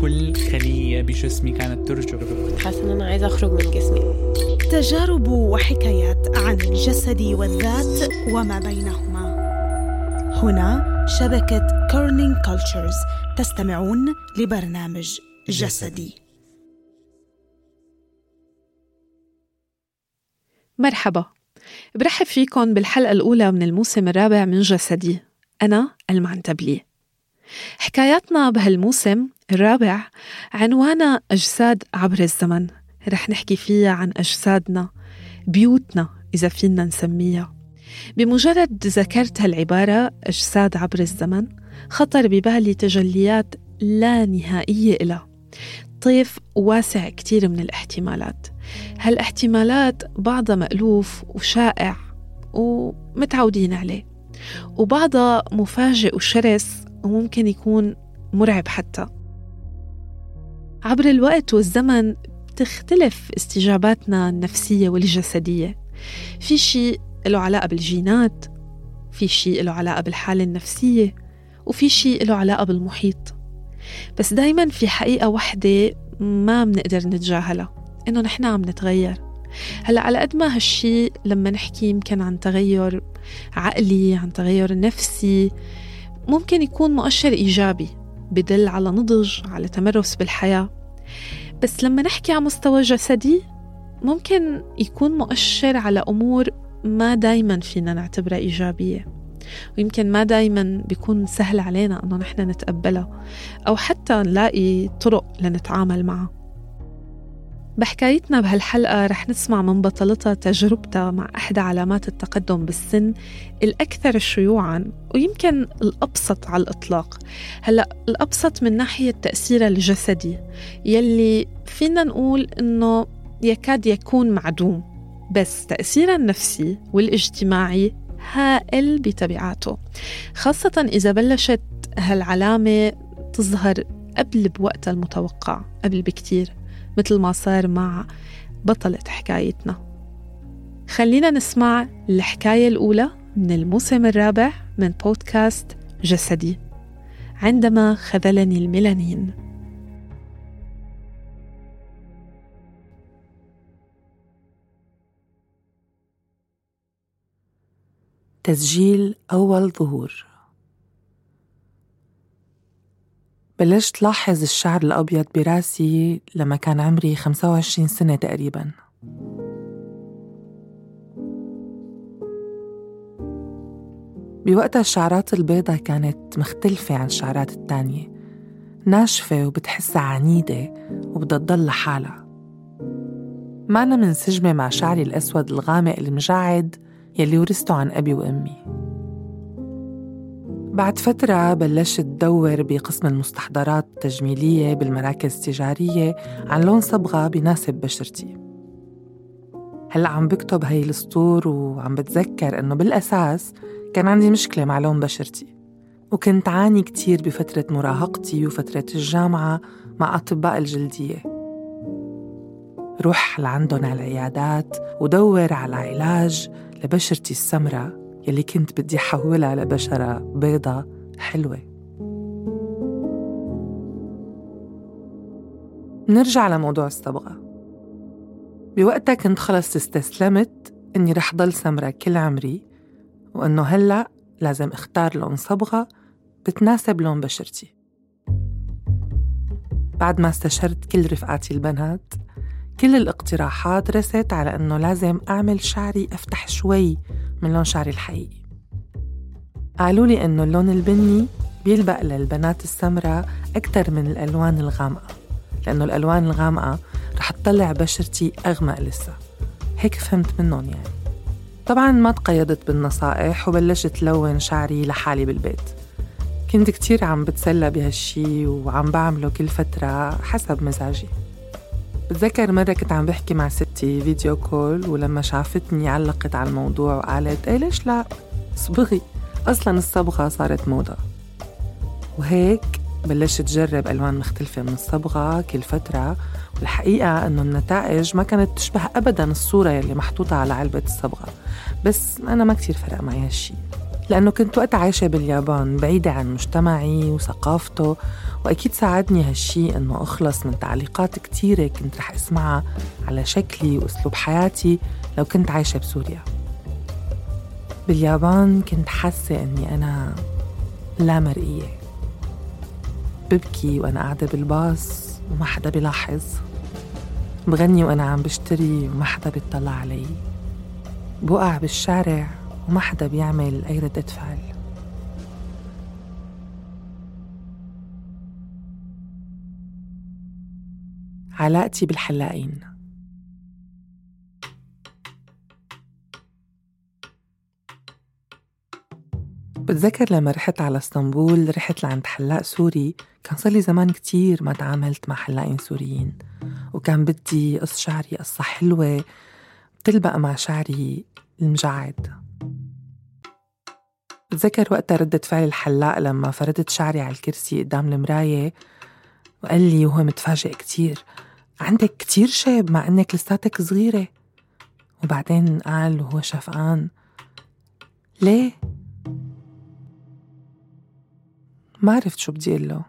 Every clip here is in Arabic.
كل خلية بجسمي كانت ترجف حاسة إن أنا عايزة أخرج من جسمي. تجارب وحكايات عن الجسد والذات وما بينهما. هنا شبكة Kerning Cultures تستمعون لبرنامج جسدي. مرحبا. برحب فيكم بالحلقة الأولى من الموسم الرابع من جسدي. أنا المعنتبلي حكاياتنا بهالموسم الرابع عنوانها أجساد عبر الزمن. رح نحكي فيها عن أجسادنا بيوتنا إذا فينا نسميها. بمجرد ذكرت هالعبارة أجساد عبر الزمن خطر ببالي تجليات لا نهائية إلها. طيف واسع كتير من الاحتمالات. هالاحتمالات بعضها مألوف وشائع ومتعودين عليه وبعضها مفاجئ وشرس وممكن يكون مرعب حتى. عبر الوقت والزمن بتختلف استجاباتنا النفسية والجسدية. في شيء له علاقة بالجينات في شيء له علاقة بالحالة النفسية وفي شيء له علاقة بالمحيط. بس دايما في حقيقة وحدة ما بنقدر نتجاهلها إنه نحن عم نتغير. هلأ على قد ما هالشي لما نحكي يمكن عن تغير عقلي عن تغير نفسي ممكن يكون مؤشر إيجابي بدل على نضج على تمرس بالحياة. بس لما نحكي على مستوى جسدي ممكن يكون مؤشر على أمور ما دايما فينا نعتبرها إيجابية. ويمكن ما دايما بيكون سهل علينا أنه نحن نتقبلها أو حتى نلاقي طرق لنتعامل معها. بحكايتنا بهالحلقة رح نسمع من بطلتها تجربتها مع إحدى علامات التقدم بالسن الأكثر شيوعا ويمكن الأبسط على الإطلاق. هلأ الأبسط من ناحية تأثيرها الجسدي يلي فينا نقول إنه يكاد يكون معدوم بس تأثيرها النفسي والاجتماعي هائل بتبعاته خاصة إذا بلشت هالعلامة تظهر قبل بوقتها المتوقع قبل بكتير. مثل ما صار مع بطلة حكايتنا. خلينا نسمع الحكاية الأولى من الموسم الرابع من بودكاست جسدي. عندما خذلني الميلانين. تسجيل أول ظهور. بلشت لاحظ الشعر الأبيض براسي لما كان عمري 25 سنة تقريباً. بوقتها الشعرات البيضة كانت مختلفة عن الشعرات التانية. ناشفة وبتحسها عنيدة وبدها تضل لحالها. ما أنا منسجمة مع شعري الأسود الغامق المجعد يلي ورثته عن أبي وأمي. بعد فترة بلشت دور بقسم المستحضرات التجميلية بالمراكز التجارية عن لون صبغة بناسب بشرتي. هلأ عم بكتب هاي السطور وعم بتذكر إنه بالأساس كان عندي مشكلة مع لون بشرتي وكنت عاني كتير بفترة مراهقتي وفترة الجامعة مع أطباء الجلدية. روح لعندهم على العيادات ودور على علاج لبشرتي السمراء. يلي كنت بدي أحولها لبشرة بيضة حلوة. نرجع لموضوع الصبغة. بوقتها كنت خلص استسلمت إني رح ضل سمرة كل عمري وإنه هلأ لازم أختار لون صبغة بتناسب لون بشرتي. بعد ما استشرت كل رفقاتي البنات كل الاقتراحات رست على أنه لازم أعمل شعري أفتح شوي من لون شعري الحقيقي. قالوا لي أنه اللون البني بيلبق للبنات السمراء أكثر من الألوان الغامقة لأنه الألوان الغامقة رح تطلع بشرتي أغمق لسه. هيك فهمت منهم يعني. طبعا ما تقيدت بالنصائح وبلشت لون شعري لحالي بالبيت. كنت كتير عم بتسلى بهالشي وعم بعمله كل فترة حسب مزاجي. بتذكر مرة كنت عم بحكي مع ستي فيديو كول ولما شافتني علقت على الموضوع وقالت إيه ليش لا؟ صبغي. أصلا الصبغة صارت موضة. وهيك بلشت جرب ألوان مختلفة من الصبغة كل فترة. والحقيقة أنه النتائج ما كانت تشبه أبدا الصورة يلي محطوطة على علبة الصبغة. بس أنا ما كتير فرق معي هالشي. لأنه كنت وقت عايشة باليابان بعيدة عن مجتمعي وثقافته وأكيد ساعدني هالشي أنه أخلص من تعليقات كتيرة كنت رح أسمعها على شكلي وأسلوب حياتي لو كنت عايشة بسوريا. باليابان كنت حاسة أني أنا لا مرئية. ببكي وأنا قاعدة بالباص وما حدا بيلاحظ. بغني وأنا عم بشتري وما حدا بيطلع علي. بوقع بالشارع وما حدا بيعمل أي ردة فعل. علاقتي بالحلاقين. بتذكر لما رحت على اسطنبول رحت لعند حلاق سوري. كان صار لي زمان كتير ما تعاملت مع حلاقين سوريين. وكان بدي قص شعري قصة حلوة بتلبق مع شعري المجعد. بتذكر وقتها ردة فعل الحلاق لما فردت شعري على الكرسي قدام المراية وقال لي وهو متفاجئ كتير عندك كتير شاب مع إنك لساتك صغيرة. وبعدين قال وهو شفقان ليه؟ ما عرفت شو بدي له.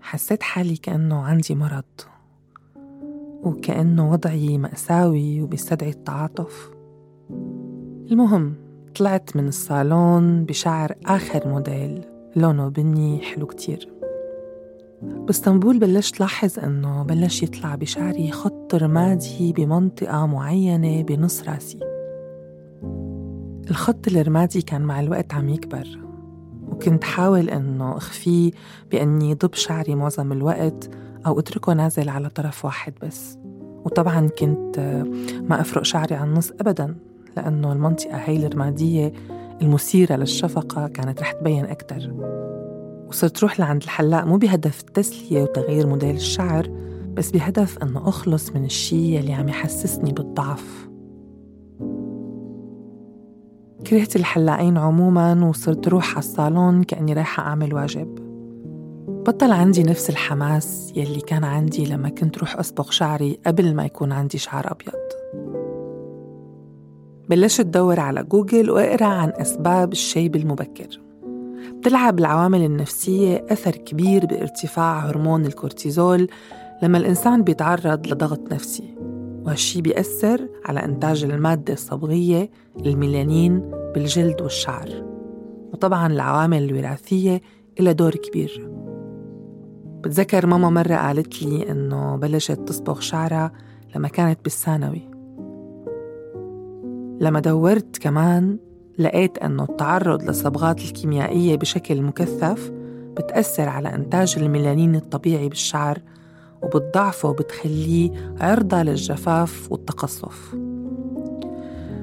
حسيت حالي كأنه عندي مرض وكأنه وضعي مأساوي وبيستدعي التعاطف. المهم طلعت من الصالون بشعر آخر موديل لونه بني حلو كتير. باسطنبول بلشت لاحظ إنه بلش يطلع بشعري خط رمادي بمنطقة معينة بنص راسي. الخط الرمادي كان مع الوقت عم يكبر وكنت حاول إنه اخفيه بإني ضب شعري معظم الوقت أو أتركه نازل على طرف واحد بس. وطبعا كنت ما أفرق شعري عن النص ابدا. لأنه المنطقة هاي الرمادية المثيرة للشفقة كانت رح تبين أكتر. وصرت روح لعند الحلاق مو بهدف التسلية وتغيير موديل الشعر بس بهدف أنه أخلص من الشي اللي عم يحسسني بالضعف. كرهت الحلاقين عموما وصرت روح على الصالون كأني رايحة أعمل واجب. بطل عندي نفس الحماس يلي كان عندي لما كنت روح أصبغ شعري قبل ما يكون عندي شعر أبيض. بلشت أدور على جوجل وأقرأ عن أسباب الشيب المبكر. بتلعب العوامل النفسية أثر كبير بارتفاع هرمون الكورتيزول لما الإنسان بيتعرض لضغط نفسي وهالشي بيأثر على إنتاج المادة الصبغية الميلانين بالجلد والشعر. وطبعا العوامل الوراثية إلها دور كبير. بتذكر ماما مرة قالت لي إنه بلشت تصبغ شعرها لما كانت بالثانوي. لما دورت كمان لقيت أنه التعرض للصبغات الكيميائية بشكل مكثف بتأثر على إنتاج الميلانين الطبيعي بالشعر وبتضعفه وبتخليه عرضة للجفاف والتقصف.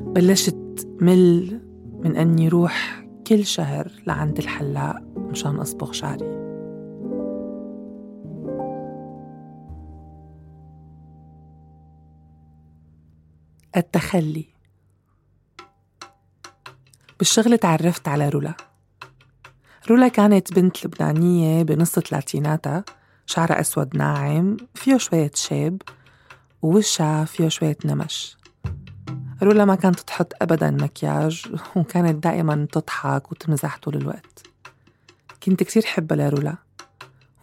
بلشت مل من أني روح كل شهر لعند الحلاق مشان أصبغ شعري. التخلي بالشغل تعرفت على رولا. رولا كانت بنت لبنانية بنص ثلاثيناتها شعرها أسود ناعم فيه شوية شاب ووشها فيه شوية نمش. رولا ما كانت تحط أبدا مكياج وكانت دائما تضحك وتمزح طول الوقت. كنت كتير حبها لرولا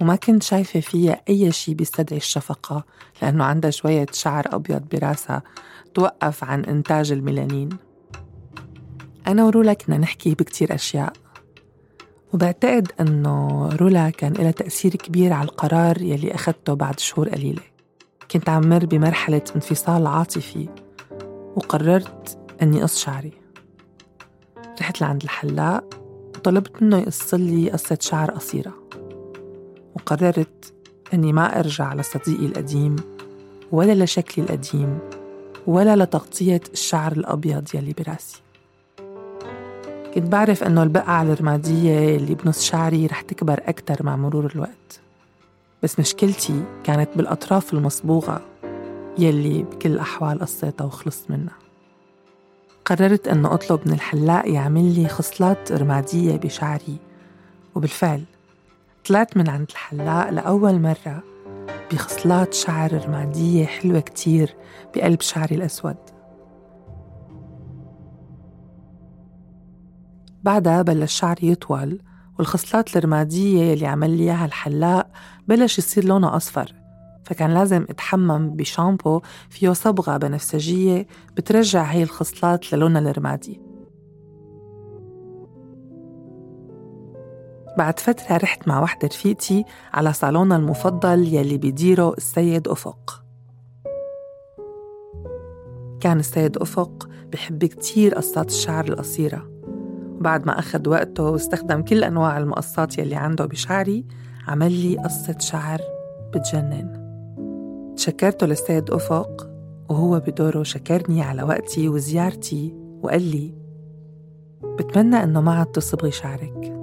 وما كنت شايفة فيها أي شي بيستدعي الشفقة لأنه عندها شوية شعر أبيض براسها توقف عن إنتاج الميلانين. أنا ورولا كنا نحكي بكتير أشياء. وبعتقد أنه رولا كان لها تأثير كبير على القرار يلي أخذته بعد شهور قليلة. كنت عم مر بمرحلة انفصال عاطفي وقررت أني قص شعري. رحت لعند الحلاق وطلبت منه يقص لي قصة شعر قصيرة. وقررت أني ما أرجع لصديقي القديم ولا لشكلي القديم ولا لتغطية الشعر الأبيض يلي براسي. كنت بعرف إنه البقعة الرمادية اللي بنص شعري رح تكبر أكتر مع مرور الوقت. بس مشكلتي كانت بالأطراف المصبوغة يلي بكل الأحوال قصيتها وخلصت منها. قررت أنه أطلب من الحلاق يعمل لي خصلات رمادية بشعري وبالفعل طلعت من عند الحلاق لأول مرة بخصلات شعر رمادية حلوة كتير بقلب شعري الأسود. بعدها بلش شعري يطول والخصلات الرمادية اللي عمل لي إياها الحلاق بلش يصير لونها أصفر. فكان لازم أتحمم بشامبو فيه صبغة بنفسجية بترجع هي الخصلات للونها الرمادي. بعد فترة رحت مع وحدة رفيقتي على صالونها المفضل يلي بيديره السيد أفق. كان السيد أفق بحب كتير قصات الشعر القصيرة. وبعد ما أخذ وقته واستخدم كل أنواع المقصات يلي عنده بشعري عمل لي قصة شعر بتجنن. شكرته للسيد أفق وهو بدوره شكرني على وقتي وزيارتي وقال لي بتمنى إنه ما عاد تصبغي شعرك.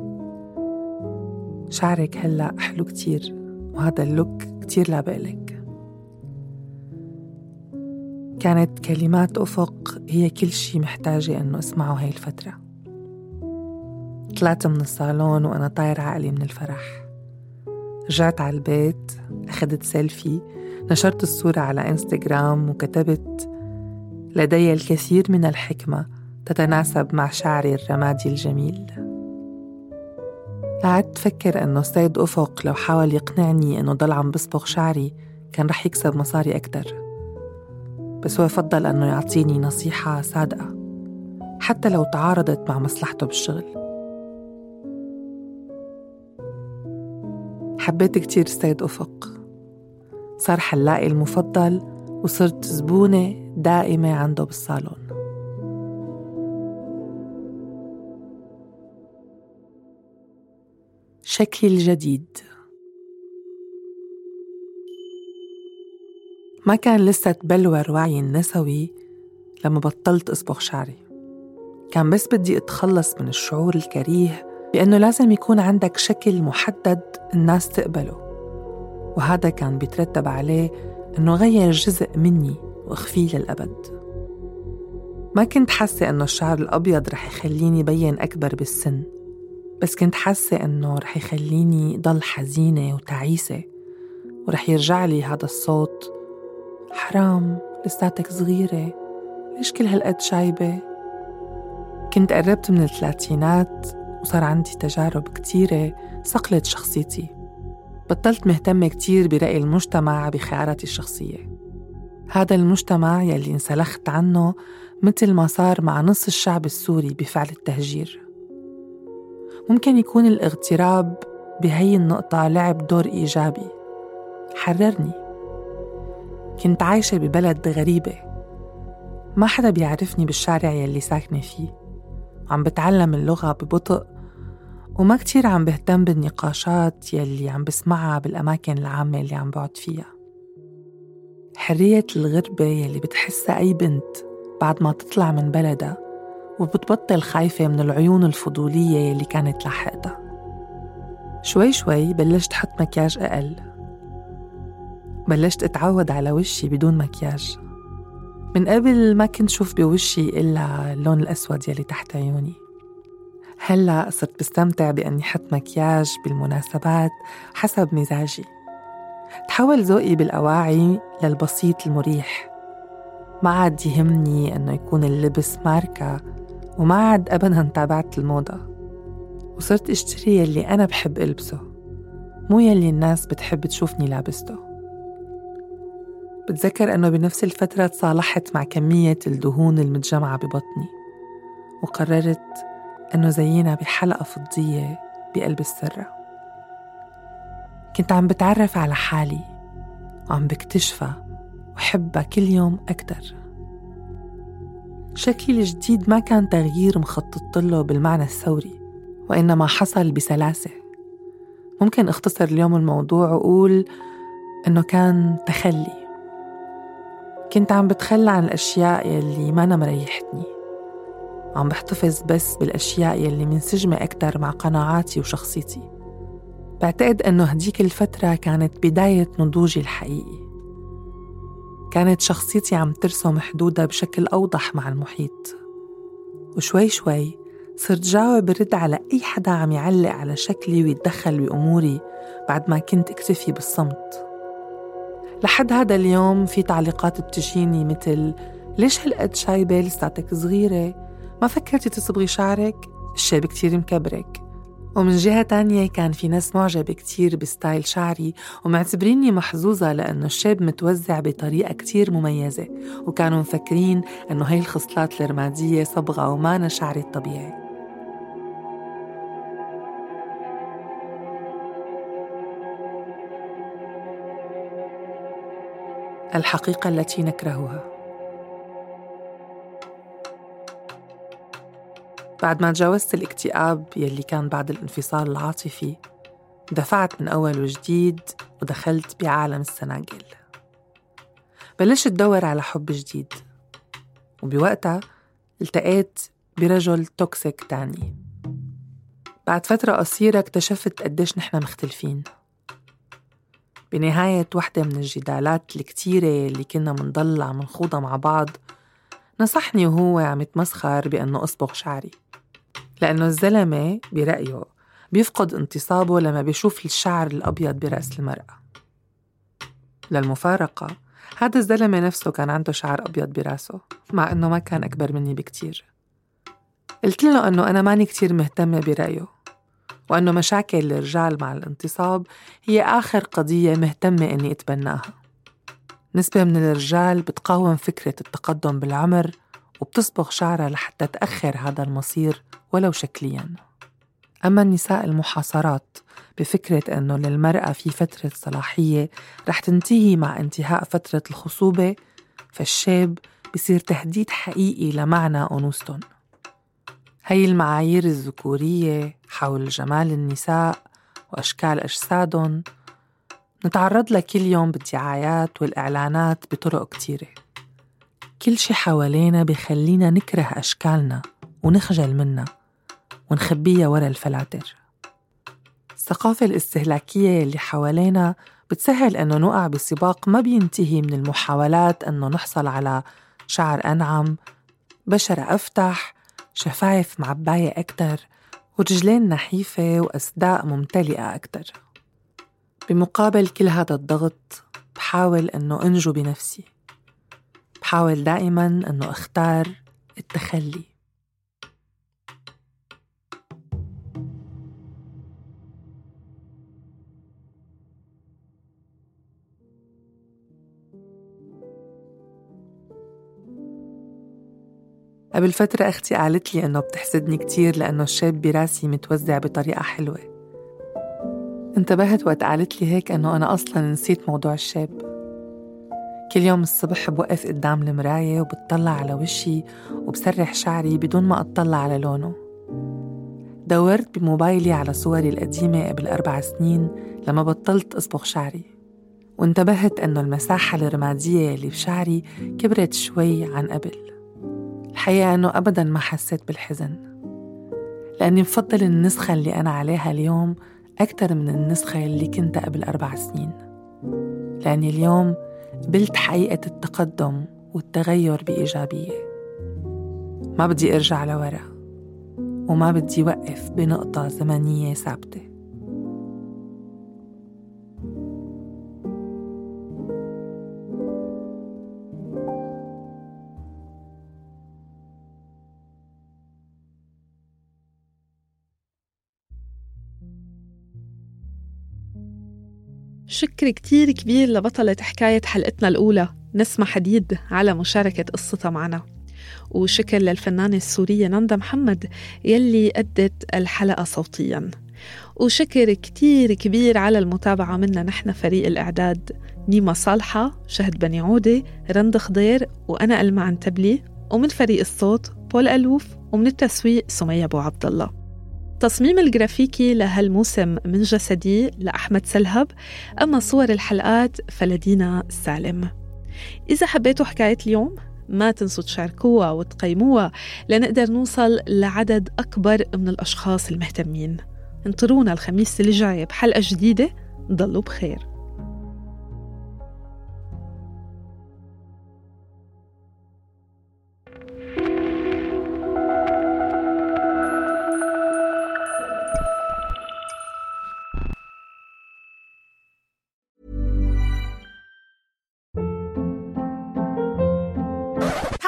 شعرك هلأ حلو كتير وهذا ال look كتير لابقلك كانت كلمات أفق هي كل شي محتاجة إنه أسمعه هاي الفترة. طلعت من الصالون وأنا طاير عقلي من الفرح. رجعت على البيت أخذت سيلفي نشرت الصورة على إنستغرام وكتبت لدي الكثير من الحكمة تتناسب مع شعري الرمادي الجميل. قعدت فكر إنه السيد أفق لو حاول يقنعني إنه ضل عم بصبغ شعري كان رح يكسب مصاري أكتر. بس هو فضل إنه يعطيني نصيحة صادقة حتى لو تعارضت مع مصلحته بالشغل. حبيت كتير السيد أفق. صار حلاقي المفضل وصرت زبونة دائمة عنده بالصالون. شكلي الجديد ما كان لسه تبلور وعي النسوي لما بطلت أصبغ شعري. كان بس بدي أتخلص من الشعور الكريه بأنه لازم يكون عندك شكل محدد الناس تقبله. وهذا كان بيترتب عليه أنه غير جزء مني وأخفيه للأبد. ما كنت حاسة أنه الشعر الأبيض رح يخليني بين أكبر بالسن بس كنت حاسة أنه رح يخليني ضل حزينة وتعيسة ورح يرجع لي هذا الصوت. حرام لساتك صغيرة ليش كل هالقد شايبة؟ كنت قربت من الثلاثينات وصار عندي تجارب كتيرة صقلت شخصيتي. بطلت مهتمة كتير برأي المجتمع بخياراتي الشخصية. هذا المجتمع يلي انسلخت عنه مثل ما صار مع نص الشعب السوري بفعل التهجير. ممكن يكون الاغتراب بهي النقطة لعب دور إيجابي. حررني. كنت عايشة ببلد غريبة. ما حدا بيعرفني بالشارع يلي ساكنة فيه. عم بتعلم اللغة ببطء وما كتير عم بهتم بالنقاشات يلي عم بسمعها بالأماكن العامة اللي عم بقعد فيها. حرية الغربة يلي بتحسها أي بنت بعد ما تطلع من بلدها وبتبطل خايفة من العيون الفضولية يلي كانت لاحقتها. شوي شوي بلشت حط مكياج أقل. بلشت أتعود على وشي بدون مكياج. من قبل ما كنت شوف بوشي إلا اللون الأسود يلي تحت عيوني. هلأ صرت بستمتع بأني حط مكياج بالمناسبات حسب مزاجي. تحول ذوقي بالأواعي للبسيط المريح. ما عاد يهمني أنه يكون اللبس ماركة وما عاد أبدا تابعت الموضة. وصرت أشتري يلي أنا بحب ألبسه مو يلي الناس بتحب تشوفني لابسته. بتذكر أنه بنفس الفترة تصالحت مع كمية الدهون المتجمعة ببطني وقررت أنه زينا بحلقة فضية بقلب السرة. كنت عم بتعرف على حالي وعم بكتشفها وحبها كل يوم أكتر. شكلي الجديد ما كان تغيير مخطط له بالمعنى الثوري وإنما حصل بسلاسة. ممكن أختصر اليوم الموضوع وأقول إنه كان تخلي. كنت عم بتخلى عن الأشياء يلي ما أنا مريحتني. عم بحتفظ بس بالأشياء يلي منسجمة أكتر مع قناعاتي وشخصيتي. بعتقد إنه هديك الفترة كانت بداية نضوجي الحقيقي. كانت شخصيتي عم ترسم حدودها بشكل أوضح مع المحيط. وشوي شوي صرت جاوب برد على أي حدا عم يعلق على شكلي ويتدخل بأموري بعد ما كنت اكتفي بالصمت. لحد هذا اليوم في تعليقات بتجيني مثل ليش هالقد شايبة لساتك صغيرة؟ ما فكرتي تصبغي شعرك؟ الشاب كتير مكبرك. ومن جهة تانية كان في ناس معجبة كتير بستايل شعري ومعتبريني محظوظة لأنه الشاب متوزع بطريقة كتير مميزة وكانوا مفكرين أنه هاي الخصلات الرمادية صبغة ومانا شعري الطبيعي. الحقيقة التي نكرهها. بعد ما تجاوزت الاكتئاب يلي كان بعد الانفصال العاطفي دفعت من أول وجديد ودخلت بعالم السناجل. بلشت دور على حب جديد وبوقتها التقيت برجل توكسيك تاني. بعد فترة قصيرة اكتشفت قديش نحن مختلفين. بنهاية وحدة من الجدالات الكتيرة اللي كنا منضل عم نخوضها مع بعض نصحني وهو عم يتمسخر بأنه أصبغ شعري. لأنه الزلمة برأيه بيفقد انتصابه لما بيشوف الشعر الأبيض برأس المرأة. للمفارقة هذا الزلمة نفسه كان عنده شعر أبيض برأسه مع أنه ما كان أكبر مني بكتير. قلت له أنه أنا ماني كتير مهتمة برأيه وأنه مشاكل الرجال مع الانتصاب هي آخر قضية مهتمة إني أتبناها. نسبة من الرجال بتقاوم فكرة التقدم بالعمر وبتصبغ شعرها لحتى تأخر هذا المصير ولو شكلياً. أما النساء المحاصرات بفكرة أنه للمرأة في فترة صلاحية رح تنتهي مع انتهاء فترة الخصوبة فالشاب بصير تهديد حقيقي لمعنى أنوثتهم هي المعايير الذكورية حول جمال النساء وأشكال أجسادهم نتعرض لها كل يوم بالدعايات والإعلانات بطرق كتيرة. كل شي حوالينا بخلينا نكره أشكالنا ونخجل منها ونخبيها ورا الفلاتر. الثقافة الاستهلاكية اللي حوالينا بتسهل أنه نقع بسباق ما بينتهي من المحاولات أنه نحصل على شعر أنعم بشرة أفتح شفايف معباية أكتر ورجلين نحيفة وأصداء ممتلئة أكتر. بمقابل كل هذا الضغط بحاول أنه أنجو بنفسي. بحاول دائما أنه أختار التخلي. قبل فترة أختي قالت لي إنه بتحسدني كتير لأنه الشاب براسي متوزع بطريقة حلوة. انتبهت وقت قالت لي هيك إنه أنا أصلا نسيت موضوع الشاب. كل يوم الصبح بوقف قدام المراية وبتطلع على وشي وبسرح شعري بدون ما أطلع على لونه. دورت بموبايلي على صوري القديمة قبل أربع سنين لما بطلت أصبغ شعري. وانتبهت إنه المساحة الرمادية اللي بشعري كبرت شوي عن قبل. الحقيقة أنه أبدا ما حسيت بالحزن. لأني بفضل النسخة اللي أنا عليها اليوم أكثر من النسخة اللي كنت قبل أربع سنين. لأني اليوم قبلت حقيقة التقدم والتغير بإيجابية. ما بدي أرجع لورا وما بدي وقف بنقطة زمنية ثابتة. شكر كتير كبير لبطلة حكاية حلقتنا الأولى نسمة حديد على مشاركة قصتها معنا. وشكر للفنانة السورية نندا محمد يلي أدت الحلقة صوتياً. وشكر كتير كبير على المتابعة منا نحن فريق الإعداد نيما صالحة شهد بني عودة رند خضير وأنا ألمعن تبلي ومن فريق الصوت بول ألوف ومن التسويق سمية أبو عبد الله التصميم الجرافيكي لهالموسم من جسدي لأحمد سلهب. أما صور الحلقات فلدينا سالم. إذا حبيتوا حكاية اليوم ما تنسوا تشاركوها وتقيموها لنقدر نوصل لعدد أكبر من الأشخاص المهتمين. انطرونا الخميس اللي جاي بحلقة جديدة ضلوا بخير.